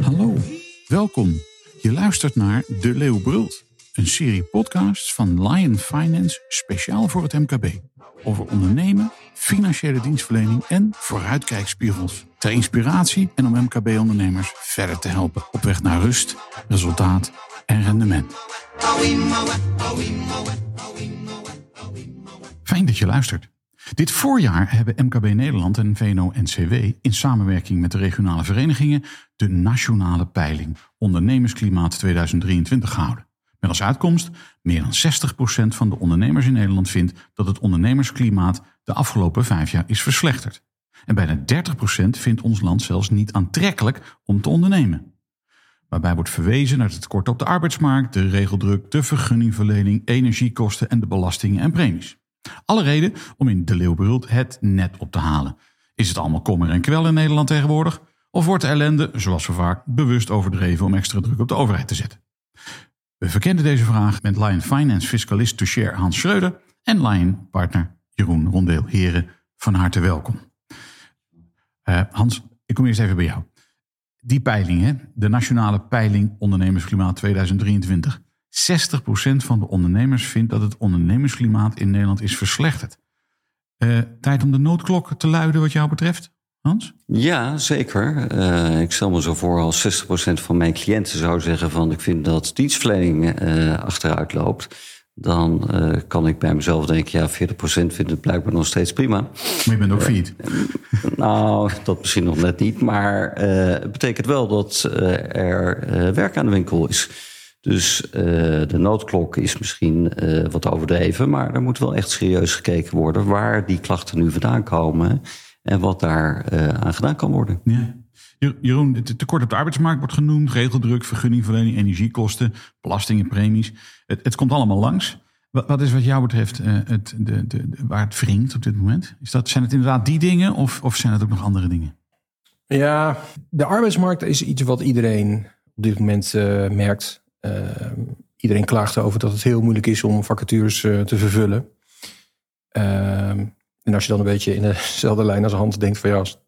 Hallo, welkom. Je luistert naar De Leeuw Brult, een serie podcasts van Lion Finance speciaal voor het MKB. Over ondernemen, financiële dienstverlening en vooruitkijkspiegels. Ter inspiratie en om MKB-ondernemers verder te helpen op weg naar rust, resultaat en rendement. Fijn dat je luistert. Dit voorjaar hebben MKB Nederland en VNO-NCW in samenwerking met de regionale verenigingen de nationale peiling Ondernemersklimaat 2023 gehouden. Met als uitkomst, meer dan 60% van de ondernemers in Nederland vindt dat het ondernemersklimaat de afgelopen vijf jaar is verslechterd. En bijna 30% vindt ons land zelfs niet aantrekkelijk om te ondernemen. Waarbij wordt verwezen naar het tekort op de arbeidsmarkt, de regeldruk, de vergunningverlening, energiekosten en de belastingen en premies. Alle reden om in de Leeuwbrult het net op te halen. Is het allemaal kommer en kwel in Nederland tegenwoordig? Of wordt de ellende, zoals we vaak, bewust overdreven om extra druk op de overheid te zetten? We verkennen deze vraag met Lion Finance fiscalist to share Hans Schreuder en Lion partner Jeroen Rondeel. Heren, van harte welkom. Uh, Hans, ik kom eerst even bij jou. Die peiling, hè? de nationale peiling ondernemersklimaat 2023. 60% van de ondernemers vindt dat het ondernemersklimaat in Nederland is verslechterd. Uh, tijd om de noodklok te luiden wat jou betreft, Hans? Ja, zeker. Uh, ik stel me zo voor als 60% van mijn cliënten zou zeggen van ik vind dat dienstverlening uh, achteruit loopt. Dan kan ik bij mezelf denken, ja, 40% vindt het blijkbaar nog steeds prima. Maar je bent ook failliet. nou, dat misschien nog net niet. Maar het betekent wel dat er werk aan de winkel is. Dus uh, de noodklok is misschien uh, wat overdreven, maar er moet wel echt serieus gekeken worden waar die klachten nu vandaan komen en wat daar uh, aan gedaan kan worden. Ja. Jeroen, het tekort op de arbeidsmarkt wordt genoemd, regeldruk, vergunningverlening, energiekosten, belastingen, premies. Het, het komt allemaal langs. Wat, wat, is wat jou betreft het, de, de, de, waar het wringt op dit moment? Is dat, zijn het inderdaad die dingen of, of zijn het ook nog andere dingen? Ja, de arbeidsmarkt is iets wat iedereen op dit moment merkt. Uh, iedereen klaagt erover dat het heel moeilijk is om vacatures uh, te vervullen. Uh, en als je dan een beetje in dezelfde lijn als Hans denkt van ja, als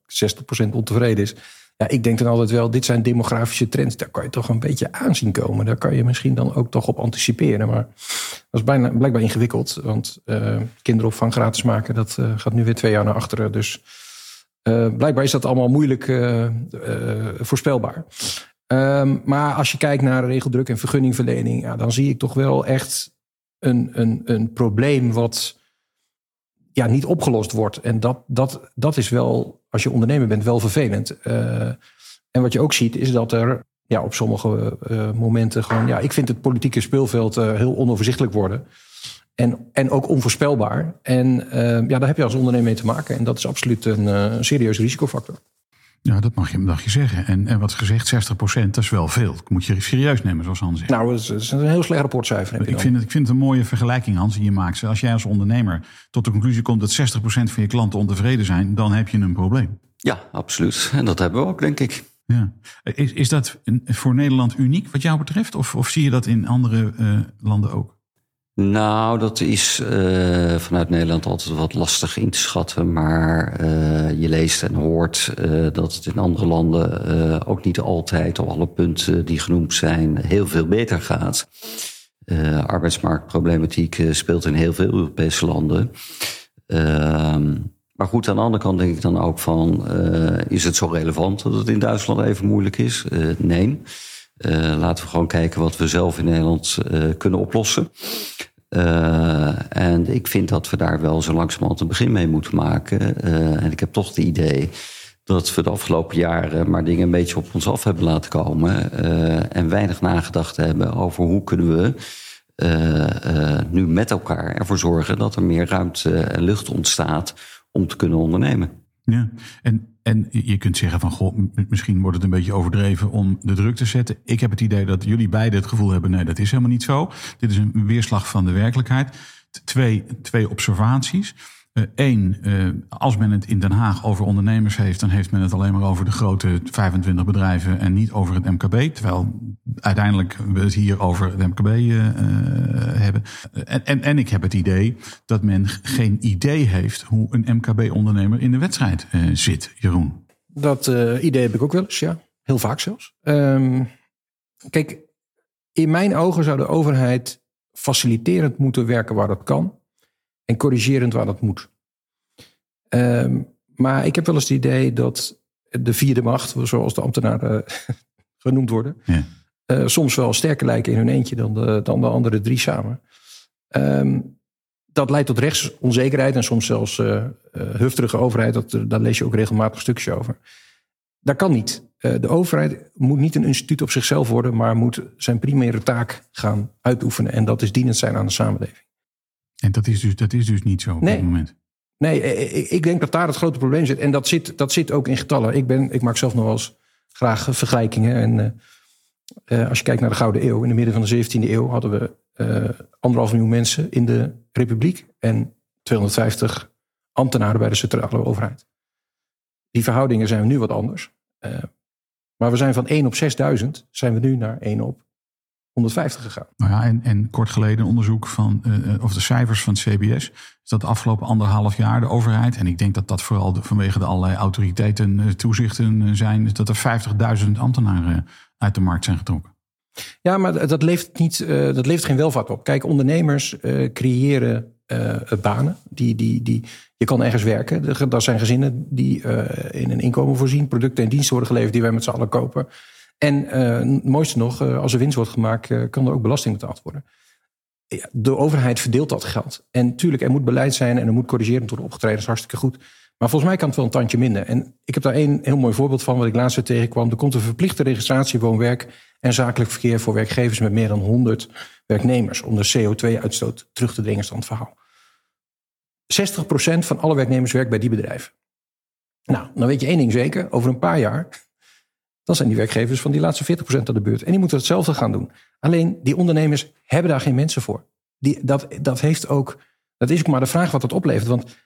60% ontevreden is. Ja, ik denk dan altijd wel, dit zijn demografische trends. Daar kan je toch een beetje aanzien komen. Daar kan je misschien dan ook toch op anticiperen. Maar dat is bijna, blijkbaar ingewikkeld. Want uh, kinderopvang gratis maken, dat uh, gaat nu weer twee jaar naar achteren. Dus uh, blijkbaar is dat allemaal moeilijk voorspelbaar. Um, maar als je kijkt naar regeldruk en vergunningverlening, ja, dan zie ik toch wel echt een, een, een probleem wat ja, niet opgelost wordt. En dat, dat, dat is wel, als je ondernemer bent, wel vervelend. Uh, en wat je ook ziet, is dat er ja, op sommige uh, momenten gewoon, ja, ik vind het politieke speelveld uh, heel onoverzichtelijk worden. En, en ook onvoorspelbaar. En ja, daar heb je als ondernemer mee te maken. En dat is absoluut een, een serieuze risicofactor. Ja, dat mag je, mag je zeggen. En, en wat gezegd, 60% dat is wel veel. Dat moet je serieus nemen, zoals Hans zegt. Nou, dat is een heel slecht rapportcijfer. Ik vind, het, ik vind het een mooie vergelijking, Hans, die je maakt. Als jij als ondernemer tot de conclusie komt dat 60% van je klanten ontevreden zijn, dan heb je een probleem. Ja, absoluut. En dat hebben we ook, denk ik. Ja. Is, is dat voor Nederland uniek wat jou betreft? Of, of zie je dat in andere uh, landen ook? Nou, dat is uh, vanuit Nederland altijd wat lastig in te schatten. Maar uh, je leest en hoort uh, dat het in andere landen ook niet altijd op alle punten die genoemd zijn heel veel beter gaat. arbeidsmarktproblematiek speelt in heel veel Europese landen. Ehm, maar goed, aan de andere kant denk ik dan ook van, is het zo relevant dat het in Duitsland even moeilijk is? nee. Laten we gewoon kijken wat we zelf in Nederland kunnen oplossen. Uh, en ik vind dat we daar wel zo langzamerhand een begin mee moeten maken. en ik heb toch het idee dat we de afgelopen jaren maar dingen een beetje op ons af hebben laten komen. en weinig nagedacht hebben over hoe kunnen we nu met elkaar ervoor zorgen dat er meer ruimte en lucht ontstaat om te kunnen ondernemen. Ja, en, en je kunt zeggen van, goh, misschien wordt het een beetje overdreven om de druk te zetten. Ik heb het idee dat jullie beiden het gevoel hebben, nee, dat is helemaal niet zo. Dit is een weerslag van de werkelijkheid. Twee, twee observaties. Eén, uh, uh, als men het in Den Haag over ondernemers heeft, dan heeft men het alleen maar over de grote 25 bedrijven en niet over het MKB. Terwijl uiteindelijk we het hier over het MKB uh, hebben. En, en, en ik heb het idee dat men geen idee heeft hoe een MKB-ondernemer in de wedstrijd zit, Jeroen. Dat idee heb ik ook wel eens, ja. Heel vaak zelfs. Um, kijk, in mijn ogen zou de overheid faciliterend moeten werken waar dat kan. En corrigerend waar dat moet. Um, maar ik heb wel eens het idee dat de vierde macht, zoals de ambtenaren genoemd worden, ja. uh, soms wel sterker lijken in hun eentje dan de, dan de andere drie samen. Um, dat leidt tot rechtsonzekerheid en soms zelfs uh, uh, hufterige overheid. Dat, daar lees je ook regelmatig stukjes over. Dat kan niet. de overheid moet niet een instituut op zichzelf worden, maar moet zijn primaire taak gaan uitoefenen. En dat is dienend zijn aan de samenleving. En dat is dus, dat is dus niet zo op nee. dit moment. Nee, ik denk dat daar het grote probleem zit. En dat zit, dat zit ook in getallen. Ik, ben, ik maak zelf nog wel eens graag vergelijkingen. En uh, als je kijkt naar de Gouden Eeuw, in de midden van de 17e eeuw hadden we uh, anderhalf miljoen mensen in de Republiek en 250 ambtenaren bij de centrale overheid. Die verhoudingen zijn nu wat anders. Uh, maar we zijn van 1 op 6000 zijn we nu naar 1 op 150 gegaan. Nou ja, en, en kort geleden een onderzoek van, uh, of de cijfers van het CBS, is dat de afgelopen anderhalf jaar de overheid, en ik denk dat dat vooral de, vanwege de allerlei autoriteiten uh, toezichten zijn, dat er 50.000 ambtenaren uit de markt zijn getrokken. Ja, maar dat levert, niet, uh, dat levert geen welvaart op. Kijk, ondernemers creëren banen. Die, die, die, je kan ergens werken. Dat zijn gezinnen die in een inkomen voorzien, producten en diensten worden geleverd die wij met z'n allen kopen. En het mooiste nog, uh, als er winst wordt gemaakt, uh, kan er ook belasting betaald worden. De overheid verdeelt dat geld. En tuurlijk, er moet beleid zijn en er moet corrigerend worden opgetreden. Dat is hartstikke goed. Maar volgens mij kan het wel een tandje minder. En ik heb daar één heel mooi voorbeeld van, wat ik laatst tegenkwam. Er komt een verplichte registratie woon-werk en zakelijk verkeer voor werkgevers met meer dan 100 werknemers. Om de CO2-uitstoot terug te dringen, stand verhaal. 60% van alle werknemers werkt bij die bedrijven. Nou, dan weet je één ding zeker. Over een paar jaar dan zijn die werkgevers van die laatste 40% aan de beurt. En die moeten hetzelfde gaan doen. Alleen die ondernemers hebben daar geen mensen voor. Die, dat, dat, heeft ook, dat is ook maar de vraag wat dat oplevert. Want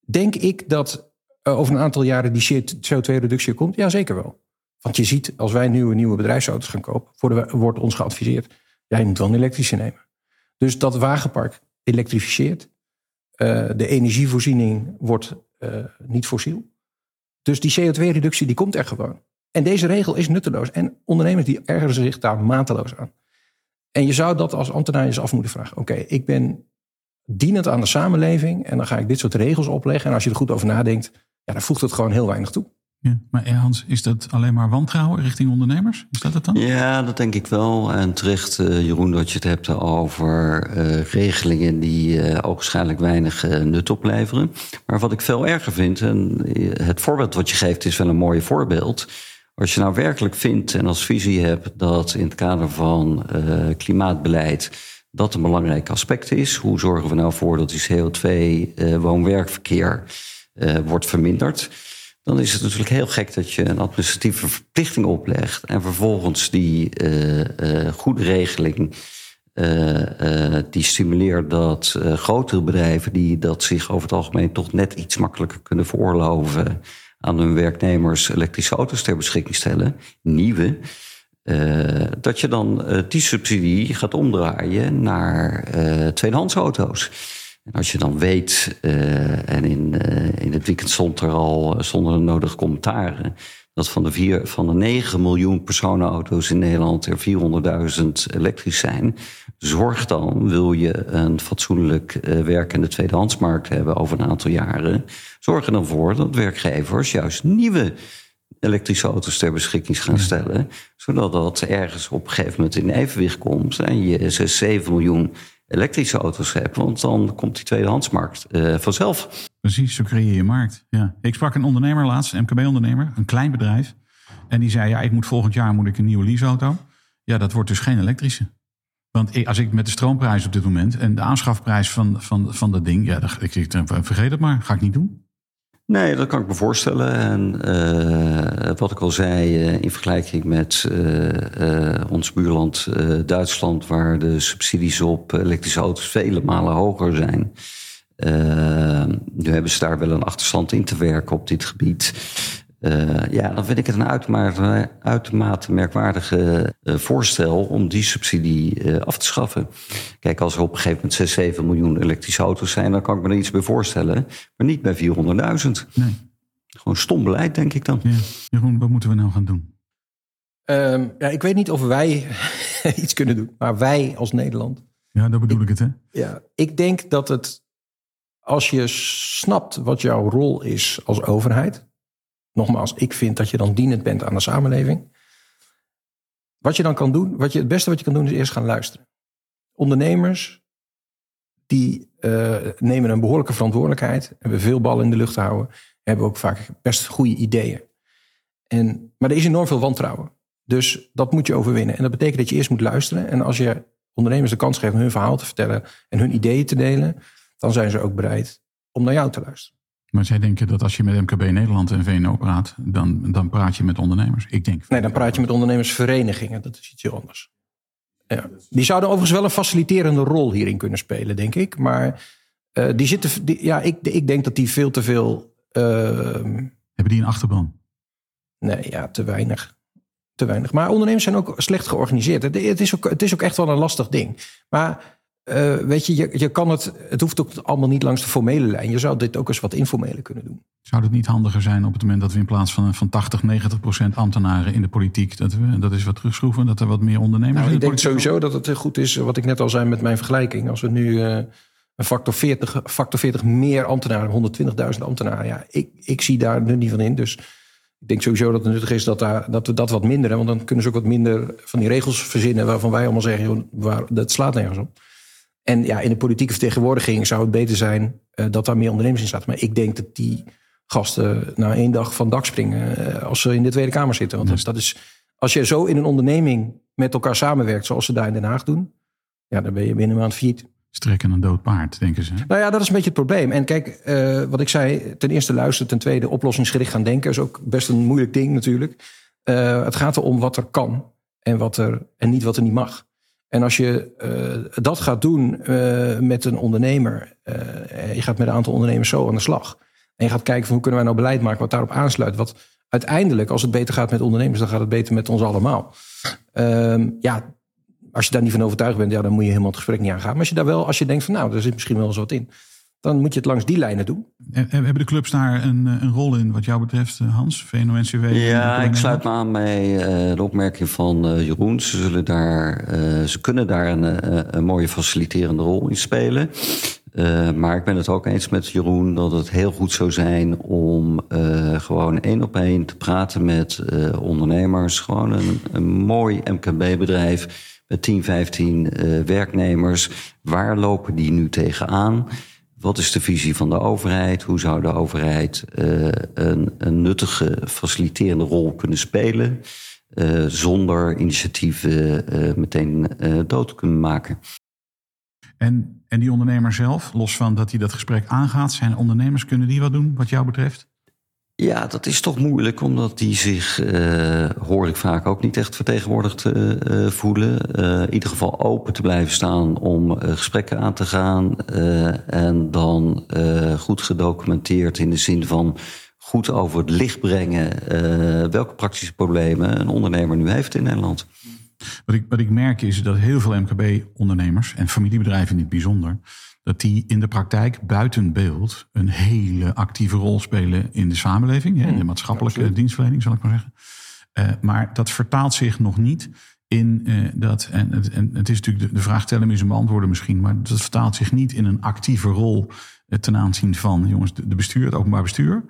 denk ik dat uh, over een aantal jaren die CO2-reductie komt? Ja, zeker wel. Want je ziet, als wij nieuwe, nieuwe bedrijfsauto's gaan kopen, wordt ons geadviseerd: jij moet wel een elektrische nemen. Dus dat wagenpark elektrificeert. Uh, de energievoorziening wordt uh, niet fossiel. Dus die CO2-reductie die komt er gewoon. En deze regel is nutteloos. En ondernemers die ergeren zich daar mateloos aan. En je zou dat als ambtenaar eens af moeten vragen. Oké, ik ben dienend aan de samenleving en dan ga ik dit soort regels opleggen. En als je er goed over nadenkt, ja, dan voegt het gewoon heel weinig toe. Ja, maar Hans, is dat alleen maar wantrouwen richting ondernemers? Is dat het dan? Ja, dat denk ik wel. En terecht, uh, Jeroen, dat je het hebt over uh, regelingen die uh, ook waarschijnlijk weinig nut opleveren. Maar wat ik veel erger vind, en het voorbeeld wat je geeft is wel een mooi voorbeeld. Als je nou werkelijk vindt en als visie hebt dat in het kader van uh, klimaatbeleid dat een belangrijk aspect is, hoe zorgen we nou voor dat die CO2-woon-werkverkeer uh, uh, wordt verminderd? Dan is het natuurlijk heel gek dat je een administratieve verplichting oplegt en vervolgens die goede regeling die stimuleert dat grotere bedrijven die dat zich over het algemeen toch net iets makkelijker kunnen veroorloven aan hun werknemers elektrische auto's ter beschikking stellen, nieuwe, uh, dat je dan uh, die subsidie gaat omdraaien naar uh, tweedehands auto's. En als je dan weet, en in, in het weekend stond er al zonder de nodige commentaren, dat van de, vier, van de 9 miljoen personenauto's in Nederland er 400.000 elektrisch zijn. Zorg dan, wil je een fatsoenlijk werkende tweedehandsmarkt hebben over een aantal jaren, zorg er dan voor dat werkgevers juist nieuwe elektrische auto's ter beschikking gaan stellen. Zodat dat ergens op een gegeven moment in evenwicht komt. En je 6, 7 miljoen elektrische auto's hebt. Want dan komt die tweedehandsmarkt uh, vanzelf. Precies, zo creëer je markt. Ja. Ik sprak een ondernemer laatst, een MKB-ondernemer, een klein bedrijf. En die zei, ja, ik moet volgend jaar moet ik een nieuwe leaseauto. Ja, dat wordt dus geen elektrische. Want als ik met de stroomprijs op dit moment en de aanschafprijs van, van, van dat ding, ja, dan, ik, vergeet het maar, ga ik niet doen. Nee, dat kan ik me voorstellen. En uh, wat ik al zei, uh, in vergelijking met uh, ons buurland Duitsland, waar de subsidies op elektrische auto's vele malen hoger zijn. nu hebben ze daar wel een achterstand in te werken op dit gebied. Uh, ja, dan vind ik het een uitermate, uitermate merkwaardige uh, voorstel om die subsidie uh, af te schaffen. Kijk, als er op een gegeven moment 6, 7 miljoen elektrische auto's zijn, dan kan ik me er iets bij voorstellen. Maar niet bij 400.000. Nee. Gewoon stom beleid, denk ik dan. Ja. Jeroen, wat moeten we nou gaan doen? Um, ja, ik weet niet of wij iets kunnen doen, maar wij als Nederland. Ja, dat bedoel ik, ik het, hè? Ja, ik denk dat het, als je snapt wat jouw rol is als overheid, nogmaals, ik vind dat je dan dienend bent aan de samenleving. Wat je dan kan doen, wat je, het beste wat je kan doen is eerst gaan luisteren. Ondernemers, die uh, nemen een behoorlijke verantwoordelijkheid, hebben veel ballen in de lucht te houden, hebben ook vaak best goede ideeën. En, maar er is enorm veel wantrouwen. Dus dat moet je overwinnen. En dat betekent dat je eerst moet luisteren. En als je ondernemers de kans geeft om hun verhaal te vertellen en hun ideeën te delen, dan zijn ze ook bereid om naar jou te luisteren. Maar zij denken dat als je met MKB Nederland en VNO praat, dan, dan praat je met ondernemers. Ik denk. Nee, dan praat je met ondernemersverenigingen. Dat is iets heel anders. Ja. Die zouden overigens wel een faciliterende rol hierin kunnen spelen, denk ik. Maar uh, die zitten. Die, ja, ik, ik denk dat die veel te veel. Uh, Hebben die een achterban? Nee, ja, te weinig. Te weinig. Maar ondernemers zijn ook slecht georganiseerd. Het, het, is, ook, het is ook echt wel een lastig ding. Maar uh, weet je, je, je kan het, het hoeft ook allemaal niet langs de formele lijn. Je zou dit ook eens wat informele kunnen doen. Zou het niet handiger zijn op het moment dat we in plaats van, van 80, 90 procent ambtenaren in de politiek, dat we dat is wat terugschroeven, dat er wat meer ondernemers nou, in de Ik denk sowieso dat het goed is, wat ik net al zei met mijn vergelijking. Als we nu uh, een factor 40, factor 40 meer ambtenaren, 120.000 ambtenaren, ja, ik, ik zie daar nu niet van in. Dus ik denk sowieso dat het nuttig is dat, daar, dat we dat wat minderen. Want dan kunnen ze ook wat minder van die regels verzinnen waarvan wij allemaal zeggen, joh, waar, dat slaat nergens op. En ja, in de politieke vertegenwoordiging zou het beter zijn uh, dat daar meer ondernemers in zaten. Maar ik denk dat die gasten na één dag van dak springen uh, als ze in de Tweede Kamer zitten. Want ja. dat is, als je zo in een onderneming met elkaar samenwerkt, zoals ze daar in Den Haag doen, ja, dan ben je binnen een maand failliet. Strekken een dood paard, denken ze. Nou ja, dat is een beetje het probleem. En kijk, uh, wat ik zei, ten eerste luisteren, ten tweede oplossingsgericht gaan denken. is ook best een moeilijk ding natuurlijk. het gaat erom wat er kan en, wat er, en niet wat er niet mag. En als je uh, dat gaat doen uh, met een ondernemer, uh, je gaat met een aantal ondernemers zo aan de slag. En je gaat kijken van hoe kunnen wij nou beleid maken wat daarop aansluit. Wat uiteindelijk, als het beter gaat met ondernemers, dan gaat het beter met ons allemaal. Ehm, ja, als je daar niet van overtuigd bent, ja, dan moet je helemaal het gesprek niet aangaan. Maar als je daar wel, als je denkt van nou, er zit misschien wel eens wat in dan moet je het langs die lijnen doen. Hebben de clubs daar een, eh, een rol in wat jou betreft, eh, Hans, VNO-NCW? Ja, ik sluit me aan bij uh, de opmerking van Jeroen. Ze, zullen daar, ze kunnen daar een, een, mooie faciliterende rol in spelen. maar ik ben het ook eens met Jeroen dat het heel goed zou zijn om gewoon één op één te praten met ondernemers. Gewoon een, een mooi MKB-bedrijf met 10, 15 werknemers. Waar lopen die nu tegenaan? Wat is de visie van de overheid? Hoe zou de overheid uh, een, een, nuttige faciliterende rol kunnen spelen? Uh, zonder initiatieven uh, meteen dood te kunnen maken. En, en die ondernemer zelf, los van dat hij dat gesprek aangaat, zijn ondernemers, kunnen die wat doen wat jou betreft? Ja, dat is toch moeilijk, omdat die zich, uh, hoor ik vaak, ook niet echt vertegenwoordigd uh, voelen. Uh, in ieder geval open te blijven staan om gesprekken aan te gaan. en dan goed gedocumenteerd in de zin van goed over het licht brengen welke praktische problemen een ondernemer nu heeft in Nederland. Wat ik, wat ik merk is dat heel veel MKB-ondernemers en familiebedrijven in het bijzonder dat die in de praktijk buiten beeld een hele actieve rol spelen in de samenleving, in de hmm, maatschappelijke dienstverlening, zal ik maar zeggen. Uh, maar dat vertaalt zich nog niet in uh, dat, en, en, het is natuurlijk de, de vraag tellen is een beantwoorden misschien, maar dat vertaalt zich niet in een actieve rol uh, ten aanzien van, jongens, de, de bestuur, het openbaar bestuur.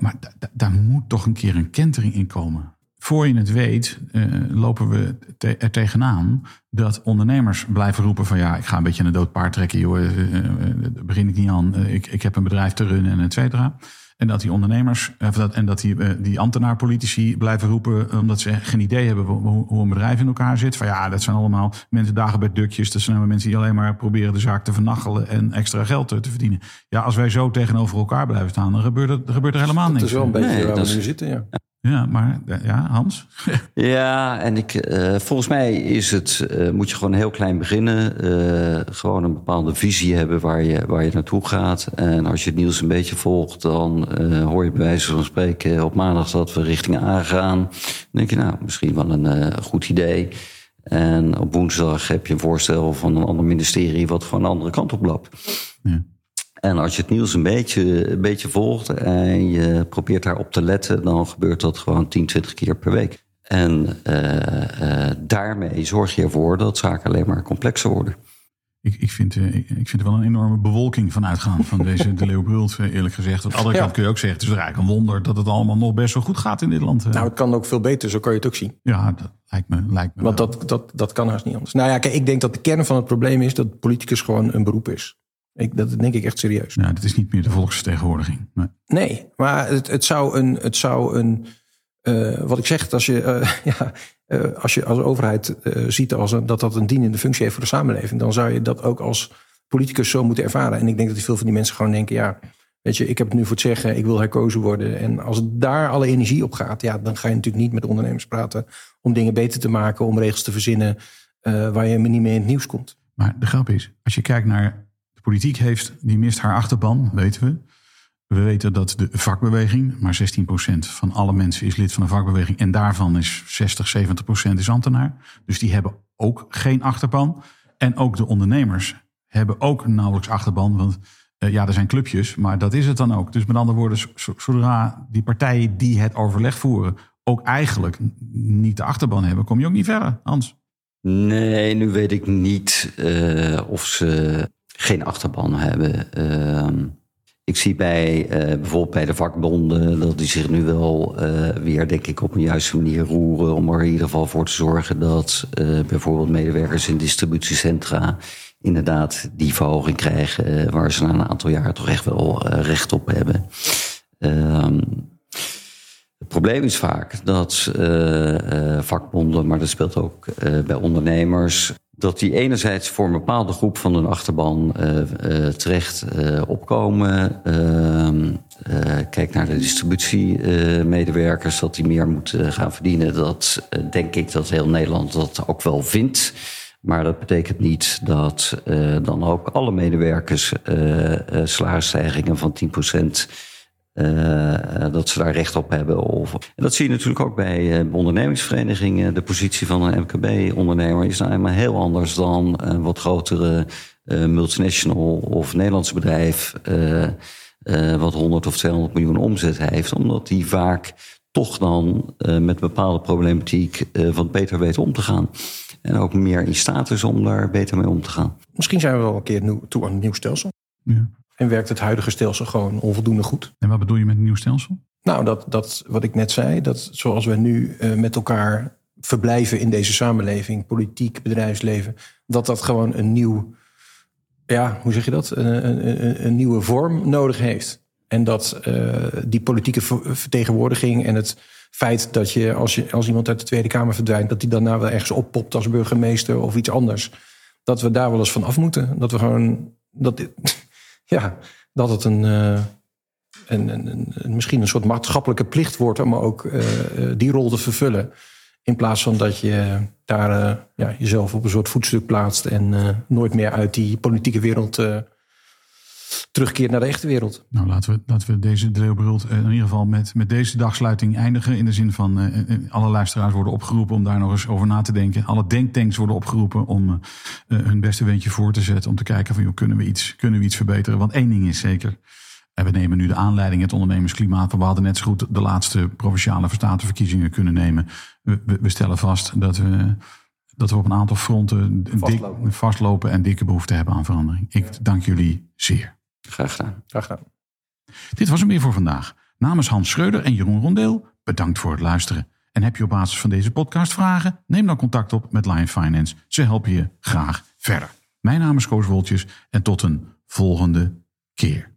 maar daar moet toch een keer een kentering in komen voor je het weet, uh, lopen we te er tegenaan dat ondernemers blijven roepen van ja, ik ga een beetje een dood paard trekken, joh, uh, uh, daar begin ik niet aan. ik, ik heb een bedrijf te runnen en et cetera. En dat die ondernemers dat, en dat die, die ambtenaarpolitici blijven roepen, omdat ze geen idee hebben hoe, hoe, een bedrijf in elkaar zit. Van ja, dat zijn allemaal mensen dagen bij dukjes. Dat zijn allemaal mensen die alleen maar proberen de zaak te vernachelen en extra geld te, te verdienen. Ja, als wij zo tegenover elkaar blijven staan, dan gebeurt er, gebeurt er helemaal niks. Dat is wel een beetje waar we nu zitten, ja. Ja, maar ja, Hans? ja, en ik, uh, volgens mij is het, uh, moet je gewoon heel klein beginnen. Uh, gewoon een bepaalde visie hebben waar je, waar je naartoe gaat. En als je het nieuws een beetje volgt, dan hoor je bij wijze van spreken op maandag dat we richting A gaan. Dan denk je, nou, misschien wel een goed idee. En op woensdag heb je een voorstel van een ander ministerie wat gewoon een andere kant op loopt. Ja. En als je het nieuws een beetje, een beetje volgt en je probeert daarop te letten, dan gebeurt dat gewoon 10, 20 keer per week. En uh, uh, daarmee zorg je ervoor dat zaken alleen maar complexer worden. Ik, ik, vind, uh, ik, vind er wel een enorme bewolking van uitgaan van deze De Leeuw Brult, eerlijk gezegd. Aan de andere kant kun je ook zeggen, het is eigenlijk een wonder dat het allemaal nog best zo goed gaat in dit land. Nou, het kan ook veel beter, zo kan je het ook zien. Ja, dat lijkt me. Lijkt me Want dat, dat, dat kan haast niet anders. Nou ja, kijk, ik denk dat de kern van het probleem is dat politicus gewoon een beroep is. Ik, dat denk ik echt serieus. Ja, dat is niet meer de volksvertegenwoordiging. Nee, nee maar het, het zou een. Het zou een uh, wat ik zeg, als je, uh, ja, uh, als je als overheid ziet als een, dat dat een dienende functie heeft voor de samenleving, dan zou je dat ook als politicus zo moeten ervaren. En ik denk dat veel van die mensen gewoon denken: ja, weet je, ik heb het nu voor het zeggen, ik wil herkozen worden. En als daar alle energie op gaat, ja, dan ga je natuurlijk niet met ondernemers praten om dingen beter te maken, om regels te verzinnen waar je niet mee in het nieuws komt. Maar de grap is, als je kijkt naar politiek heeft, die mist haar achterban, weten we. We weten dat de vakbeweging, maar 16% van alle mensen is lid van een vakbeweging. En daarvan is 60, 70% is ambtenaar. Dus die hebben ook geen achterban. En ook de ondernemers hebben ook nauwelijks achterban. Want uh, ja, er zijn clubjes, maar dat is het dan ook. Dus met andere woorden, zodra die partijen die het overleg voeren ook eigenlijk niet de achterban hebben, kom je ook niet verder, Hans. Nee, nu weet ik niet uh, of ze geen achterban hebben. Uh, ik zie bij uh, bijvoorbeeld bij de vakbonden dat die zich nu wel uh, weer, denk ik, op een juiste manier roeren. Om er in ieder geval voor te zorgen dat uh, bijvoorbeeld medewerkers in distributiecentra inderdaad die verhoging krijgen waar ze na een aantal jaar toch echt wel recht op hebben. Ehm, het probleem is vaak dat vakbonden, maar dat speelt ook bij ondernemers, dat die enerzijds voor een bepaalde groep van een achterban uh, uh, terecht uh, opkomen. Ehm, kijk naar de distributiemedewerkers, dat die meer moeten gaan verdienen. Dat denk ik dat heel Nederland dat ook wel vindt. Maar dat betekent niet dat dan ook alle medewerkers salarisstijgingen van 10% uh, dat ze daar recht op hebben. Of, en dat zie je natuurlijk ook bij uh, ondernemingsverenigingen. De positie van een MKB-ondernemer is nou helemaal heel anders dan een wat grotere uh, multinational of Nederlands bedrijf. wat 100 of 200 miljoen omzet heeft. Omdat die vaak toch dan met bepaalde problematiek wat beter weten om te gaan. En ook meer in staat is om daar beter mee om te gaan. Misschien zijn we wel een keer toe aan een nieuw stelsel. Ja. En werkt het huidige stelsel gewoon onvoldoende goed. En wat bedoel je met een nieuw stelsel? Nou, dat, dat wat ik net zei, dat zoals we nu uh, met elkaar verblijven in deze samenleving, politiek, bedrijfsleven, dat dat gewoon een nieuw, ja, hoe zeg je dat? Een, een, een nieuwe vorm nodig heeft. En dat uh, die politieke vertegenwoordiging en het feit dat je als, je, als iemand uit de Tweede Kamer verdwijnt, dat die dan nou wel ergens oppopt als burgemeester of iets anders. Dat we daar wel eens van af moeten. Dat we gewoon. Dat, ja, dat het een, uh, een, een, een, misschien een soort maatschappelijke plicht wordt om ook uh, die rol te vervullen. In plaats van dat je daar ja, jezelf op een soort voetstuk plaatst en nooit meer uit die politieke wereld terugkeert naar de echte wereld. Nou, laten we, laten we deze Dreeuwbrult in ieder geval met, met deze dagsluiting eindigen. In de zin van uh, alle luisteraars worden opgeroepen om daar nog eens over na te denken. Alle denktanks worden opgeroepen om uh, hun beste windje voor te zetten. Om te kijken van, joh, kunnen, we iets, kunnen we iets verbeteren? Want één ding is zeker. En we nemen nu de aanleiding, het ondernemersklimaat. We hadden net zo goed de laatste provinciale verstatenverkiezingen kunnen nemen. We, we, we stellen vast dat we dat we op een aantal fronten vastlopen. Dik, vastlopen en dikke behoefte hebben aan verandering. Ik dank jullie zeer. Graag gedaan. Graag gedaan. Dit was hem weer voor vandaag. Namens Hans Schreuder en Jeroen Rondeel, bedankt voor het luisteren. En heb je op basis van deze podcast vragen? Neem dan contact op met Lion Finance. Ze helpen je graag verder. Mijn naam is Koos Woltjes en tot een volgende keer.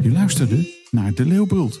Je luisterde naar De Leeuwbult